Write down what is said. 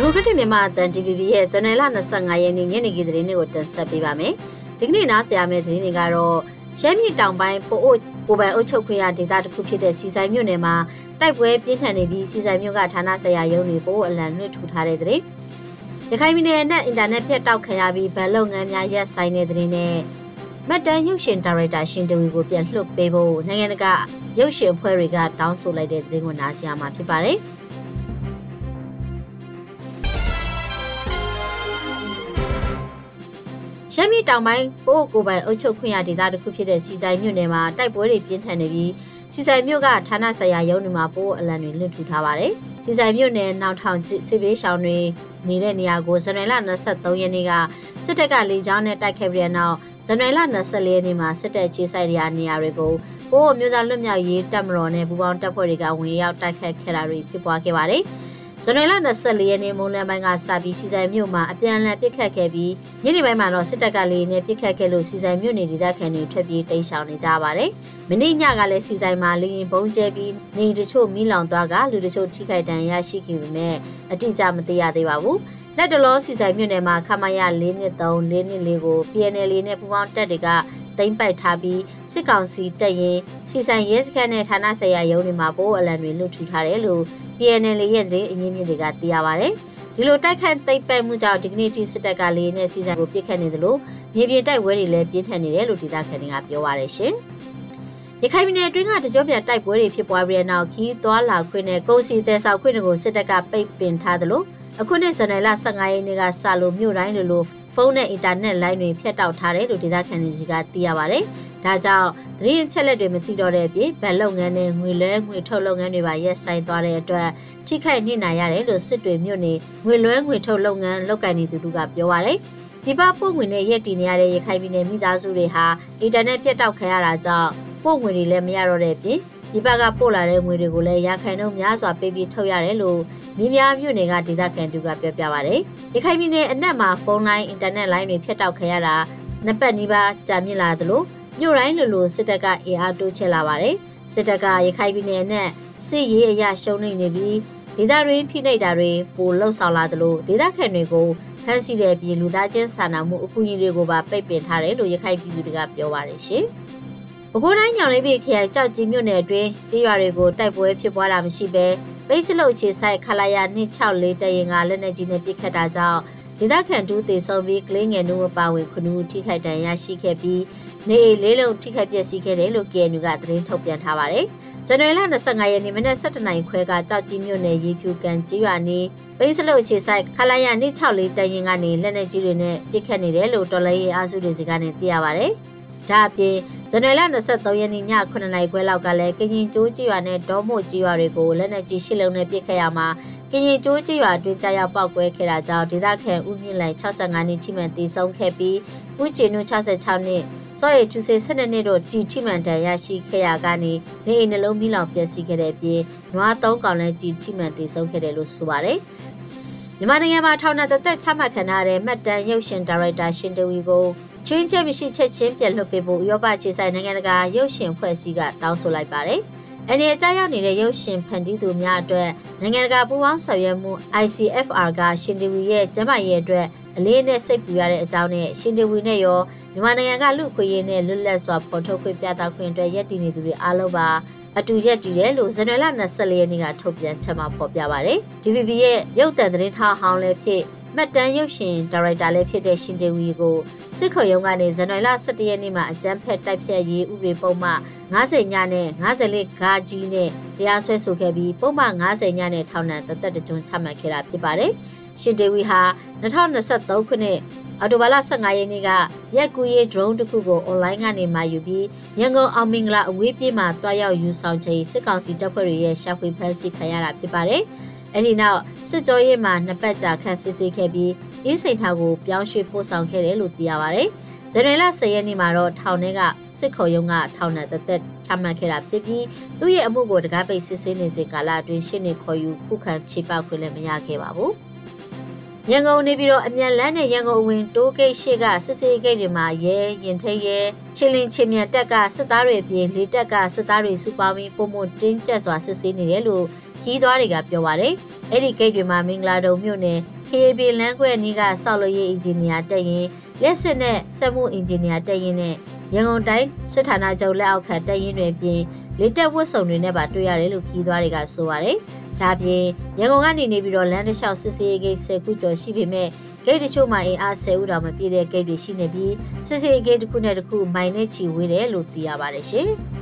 ဒီမိုကရက်တစ်မြန်မာအသံ DVB ရဲ့ဇွန်လ25ရက်နေ့ညနေခင်းသတင်းတွေကိုတင်ဆက်ပေးပါမယ်။ဒီကနေ့နားဆင်ရမယ့်သတင်းတွေကတော့ရှမ်းပြည်တောင်ပိုင်းပိုအိုပိုပိုင်အုပ်ချုပ်ခွင့်ရဒေသတစ်ခုဖြစ်တဲ့စီဆိုင်မြို့နယ်မှာတိုက်ပွဲပြင်းထန်နေပြီးစီဆိုင်မြို့ကဌာနဆိုင်ရာရုံးတွေပိုအလံလွှင့်ထူထားတဲ့သတင်း။ရခိုင်ပြည်နယ်နဲ့အင်တာနက်ပြတ်တောက်ခံရပြီးဗန်လုပ်ငန်းများရပ်ဆိုင်းတဲ့သတင်းနဲ့မတ်တန်ရုပ်ရှင်ဒါရိုက်တာရှင်တဝီကိုပြန်လွှတ်ပေးဖို့နိုင်ငံတကာရုပ်ရှင်အဖွဲ့တွေကတောင်းဆိုလိုက်တဲ့သတင်းကိုနားဆင်ရမှာဖြစ်ပါတယ်။ ရှမ်းပြည်တောင်ပိုင်းပို့ကိုပိုင်အုပ်ချုပ်ခွင့်ရဒေသတစ်ခုဖြစ်တဲ့စီဆိုင်မြို့နယ်မှာတိုက်ပွဲတွေပြင်းထန်နေပြီးစီဆိုင်မြို့ကဌာနဆိုင်ရာရုံးတွေမှာပို့အလံတွေလွှင့်ထူထားပါတယ်။စီဆိုင်မြို့နယ်နောက်ထောင်စစ်ဘေးရှောင်တွေနေတဲ့နေရာကိုဇန်နဝါရီလ23ရက်နေ့ကစစ်တပ်ကလေကြောင်းနဲ့တိုက်ခဲ့ပြီးတဲ့နောက်ဇန်နဝါရီလ24ရက်နေ့မှာစစ်တပ်ခြေစိုက်ရာနေရာတွေကိုပို့မြို့သားလွတ်မြောက်ရေးတပ်မတော်နဲ့ပူးပေါင်းတပ်ဖွဲ့တွေကဝင်ရောက်တိုက်ခတ်ခဲ့တာတွေဖြစ်ပွားခဲ့ပါတယ်။ ဇန်နဝါရီလ24ရက်နေ့မွန်းလယ်ပိုင်းကစပြီးစီဆိုင်မြို့မှာအပြန်အလှန်ပစ်ခတ်ခဲ့ပြီးညနေပိုင်းမှာတော့စစ်တပ်ကလေနဲ့ပစ်ခတ်ခဲ့လို့စီဆိုင်မြို့နေဒေသခံတွေထွက်ပြေးတိမ်းရှောင်နေကြပါတယ်။မနေ့ညကလည်းစီဆိုင်မှာလေရင်ပုံကျဲပြီးနေတချို့မိလောင်သွားကလူတချို့ထိခိုက်ဒဏ်ရာရှိခဲ့ပေမဲ့အတိအကျမသိရသေးပါဘူး။လက်တလောစီဆိုင်မြို့နယ်မှာခမရ၄နှစ်3 4နှစ်4ကို PNL နဲ့ပူးပေါင်းတပ်တွေက သိမ်းပိုက်ထားပြီးစစ်ကောင်စီတပ်ရင်စီဆိုင်ရဲစခန်းနဲ့ဌာနဆိုင်ရာရုံးတွေမှာပိုးအလံတွေလွှတ်ထူထားတယ်လို့ PNL ရဲ့သတင်းအရင်းမြစ်တွေကသိရပါဗျ။ဒီလိုတိုက်ခတ်သိပ်ပိုက်မှုကြောင့်ဒီကနေ့ထိစစ်တပ်ကလေးနဲ့စီဆိုင်ကိုပြစ်ခတ်နေသလိုမြေပြင်တိုက်ပွဲတွေလည်းပြင်းထန်နေတယ်လို့ဒေသခံတွေကပြောပါရရှင်။ရခိုင်ပြည်နယ်အတွင်းကတကြောပြတိုက်ပွဲတွေဖြစ်ပွားပြီးတဲ့နောက်ခီးသွားလာခွင့်နဲ့ကုန်စည်သယ်ဆောင်ခွင့်တွေကိုစစ်တပ်ကပိတ်ပင်ထားသလိုအခုနှစ်ဇန်နဝါရီလ15ရက်နေ့ကစလို့မြို့တိုင်းလိုလို ဖုန်းနဲ့အင်တာနက်လိုင်းတွေဖြတ်တောက်ထားတယ်လို့ဒေသခံတွေကသိရပါတယ်။ဒါကြောင့်သတင်းအချက်လက်တွေမသိတော့တဲ့အပြင်ဗန်လုပ်ငန်းနဲ့ငွေလဲငွေထုတ်လုပ်ငန်းတွေပါရက်ဆိုင်သွားတဲ့အတွက်ထိခိုက်နေနိုင်ရတယ်လို့စစ်တွေမြို့နေငွေလွှဲငွေထုတ်လုပ်ငန်းလုပ်ကိုင်နေသူတို့ကပြောပါတယ်။ဒီပပို့ငွေနဲ့ရက်တည်နေရတဲ့ရခိုင်ပြည်နယ်မိသားစုတွေဟာအင်တာနက်ပြတ်တောက်ခံရတာကြောင့်ပို့ငွေတွေလည်းမရတော့တဲ့အပြင် ဒီဘက်ကပို့လာတဲ့ငွေတွေကိုလည်းရခိုင်တော့များစွာပေးပြီးထုတ်ရတယ်လို့မြင်းများမြို့နယ်ကဒေသခံတူကပြောပြပါဗျ။ရခိုင်ပြည်နယ်အနက်မှာဖုန်းလိုင်းအင်တာနက်လိုင်းတွေဖြတ်တောက်ခံရတာနှစ်ပတ်နီးပါးကြာမြင့်လာသလိုမြို့တိုင်းလိုလိုစစ်တပ်ကအင်အားတိုးချဲ့လာပါတယ်။စစ်တပ်ကရခိုင်ပြည်နယ်နဲ့စစ်ရေးအရာရှုံးနေနေပြီးဒေသတွင်းဖိနှိပ်တာတွေပိုလှုပ်ဆောင်လာသလိုဒေသခံတွေကိုဖမ်းဆီးတဲ့ပြည်လူသားချင်းစာနာမှုအကူအညီတွေကိုပါပိတ်ပင်ထားတယ်လို့ရခိုင်ပြည်သူတွေကပြောပါတယ်ရှင်။ ပဲခူးတိုင်းညောင်လေးပြည်ခရိုင်ကြောက်ကြီးမြို့နယ်အတွင်းကြေးရွာတွေကိုတိုက်ပွဲဖြစ်ပွားတာမရှိဘဲပိတ်စလုတ်ချေဆိုင်ခလာယာ264တရင်ကလက်နက်ကြီးနဲ့ပစ်ခတ်တာကြောင့်ဒေသခံတူးတေဆုံးပြီးကလေးငယ်တို့အပါဝင်ခုနှစ်ဦးထိခိုက်ဒဏ်ရာရှိခဲ့ပြီးနေအိမ်လေးလုံးထိခိုက်ပျက်စီးခဲ့တယ်လို့ KNU ကသတင်းထုတ်ပြန်ထားပါတယ်။ဇန်နဝါရီလ25ရက်နေ့မနက်7:00နာရီခွဲကကြောက်ကြီးမြို့နယ်ရေဖြူကန်ကြီးရွာနေပိန်းစလုတ်ခြေဆိုင်ခလာရ264တရင်ကနေလက်နက်ကြီးတွေနဲ့ပစ်ခတ်နေတယ်လို့တော်လိုင်းရေးအားစုတွေစီကနေသိရပါတယ်။ ဒါအပြင်ဇန်နဝါရီလ23ရက်နေ့ည9နာရီခွဲလောက်ကလည်းကရင်ကျိုးကြီးရွာနဲ့ဒေါမို့ကြီးရွာတွေကိုလက်နက်ကြီးရှစ်လုံးနဲ့ပစ်ခတ်ရမှာကရင်ကျိုးကြီးရွာအတွင်းကြားရောက်ပောက်ကွဲခဲ့တာကြောင့်ဒေသခံဦးမြင့်လိုင်65နှစ်ထိမှန်တည်ဆုံးခဲ့ပြီးဦးကျင်နု66နှစ်စောရထူစေ12နှစ်တို့ကြည်ထိမှန်တန်ရရှိခဲ့ရကနေနေအိမ်နှလုံးမိလောင်ပျက်စီးခဲ့တဲ့အပြင်နွားသုံးကောင်လည်းကြည်ထိမှန်တည်ဆုံးခဲ့တယ်လို့ဆိုပါတယ်မြန်မာနိုင်ငံမှာထောင်နဲ့သက်သက်ချမှတ်ခံထားတဲ့မှတ်တမ်းရုပ်ရှင်ဒါရိုက်တာရှင်တဝီကို ချွင်းချက်မရှိချက်ချင်းပြန်လွှတ်ပေးဖို့ဥရောပခြေဆိုင်နိုင်ငံတကာရုပ်ရှင်ဖွဲ့စည်းကတောင်းဆိုလိုက်ပါတယ်။အနေအကျရောက်နေတဲ့ရုပ်ရှင်ဖန်တီးသူများအတွက်နိုင်ငံတကာပူးပေါင်းဆောင်ရွက်မှု ICFR ကရှင်တီဝီရဲ့ကျန်းမာရေးအတွက်အလေးနဲ့စိတ်ပူရတဲ့အကြောင်းနဲ့ရှင်တီဝီနဲ့ရောမြန်မာနိုင်ငံကလူခွေရေးနဲ့လွတ်လပ်စွာဖော်ထုတ်ခွင့်ပြသခွင့်အတွက်ရည်တည်နေသူတွေအားလုံးပါအတူရက်တည်တယ်လို့ဇန်နဝါရီလ24ရက်နေ့ကထုတ်ပြန်ချက်မှာဖော်ပြပါတယ်။ DVB ရဲ့ရုပ်သံသတင်းထားဟောင်းလည်းဖြစ် မှတ်တမ်းရုပ်ရှင်ဒါရိုက်တာလည်းဖြစ်တဲ့ရှင်တေဝီကိုစစ်ခုံရုံးကနေဇန်နဝါရီလ17ရက်နေ့မှာအကြမ်းဖက်တိုက်ဖြတ်ရေးဥပဒေပုံမှ90ညနဲ့54ဂါကြီးနဲ့တရားစွဲဆိုခဲ့ပြီးပုံမှ90ညနဲ့ထောင်ဒဏ်တသက်တကြွချမှတ်ခဲ့တာဖြစ်ပါတယ်။ရှင်တေဝီဟာ2023ခုနှစ်အော်တိုဘာလ15ရက်နေ့ကရက်ကူရေး drone တစ်ခုကို online ကနေမှယူပြီးရန်ကုန်အောင်မင်္ဂလာအဝေးပြေးမှာတွားရောက်ယူဆောင်ချိန်စစ်ကောင်စီတပ်ဖွဲ့တွေရဲ့ရှာဖွေဖမ်းဆီးခံရတာဖြစ်ပါတယ်။ အဲဒီနောက်စစ်ကြောရေးမှာနှစ်ပတ်ကြာခန့်စစ်ဆေးခဲ့ပြီးအင်းစိန်ထောင်ကိုပြောင်းရွှေ့ပို့ဆောင်ခဲ့တယ်လို့သိရပါဗျ။ဇန်နဝါရီလ10ရက်နေ့မှာတော့ထောင်ထဲကစစ်ခုံရုံးကထောင်နဲ့တသက်ချမှတ်ခဲ့တာဖြစ်ပြီးသူ့ရဲ့အမှုကိုတကားပိတ်စစ်ဆေးနေစဉ်ကာလအတွင်းရှင်းနေခေါ်ယူခုခံခြေပောက်ခွင့်လည်းမရခဲ့ပါဘူး။ရန်ကုန်နေပြီးတော့အမြန်လန်းနဲ့ရန်ကုန်အဝင်တိုးဂိတ်ရှိကစစ်စေးဂိတ်တွေမှာရဲရင်ထိရဲချင်းလင်းချင်းမြန်တက်ကစစ်သားတွေအပြင်လေတက်ကစစ်သားတွေစုပေါင်းပြီးပုံမတင်းကျပ်စွာစစ်ဆေးနေတယ်လို့ ခီးသွားတွေကပြောပါတယ်။အဲ့ဒီဂိတ်တွေမှာမင်္ဂလာတုံမြို့နယ် KAB လမ်းခွဲနီးကဆောက်လုပ်ရေးအင်ဂျင်နီယာတက်ရင်လက်စစ်နဲ့စက်မှုအင်ဂျင်နီယာတက်ရင်နဲ့ရန်ကုန်တိုင်းစစ်ဌာနချုပ်လက်အောက်ခံတက်ရင်တွေပြင်လေတက်ဝတ်စုံတွေနဲ့ပါတွေ့ရတယ်လို့ခီးသွားတွေကဆိုပါတယ်။ဒါပြင်ရန်ကုန်ကနေနေပြီးတော့လမ်းတစ်လျှောက်စစ်စေးဂိတ်10ခုကျော်ရှိပေမဲ့ဂိတ်တချို့မှာအင်အား10ဦးတောင်မပြည့်တဲ့ဂိတ်တွေရှိနေပြီးစစ်စေးဂိတ်တစ်ခုနဲ့တစ်ခုမိုင်နဲ့ချီဝေးတယ်လို့သိရပါတယ်ရှင်။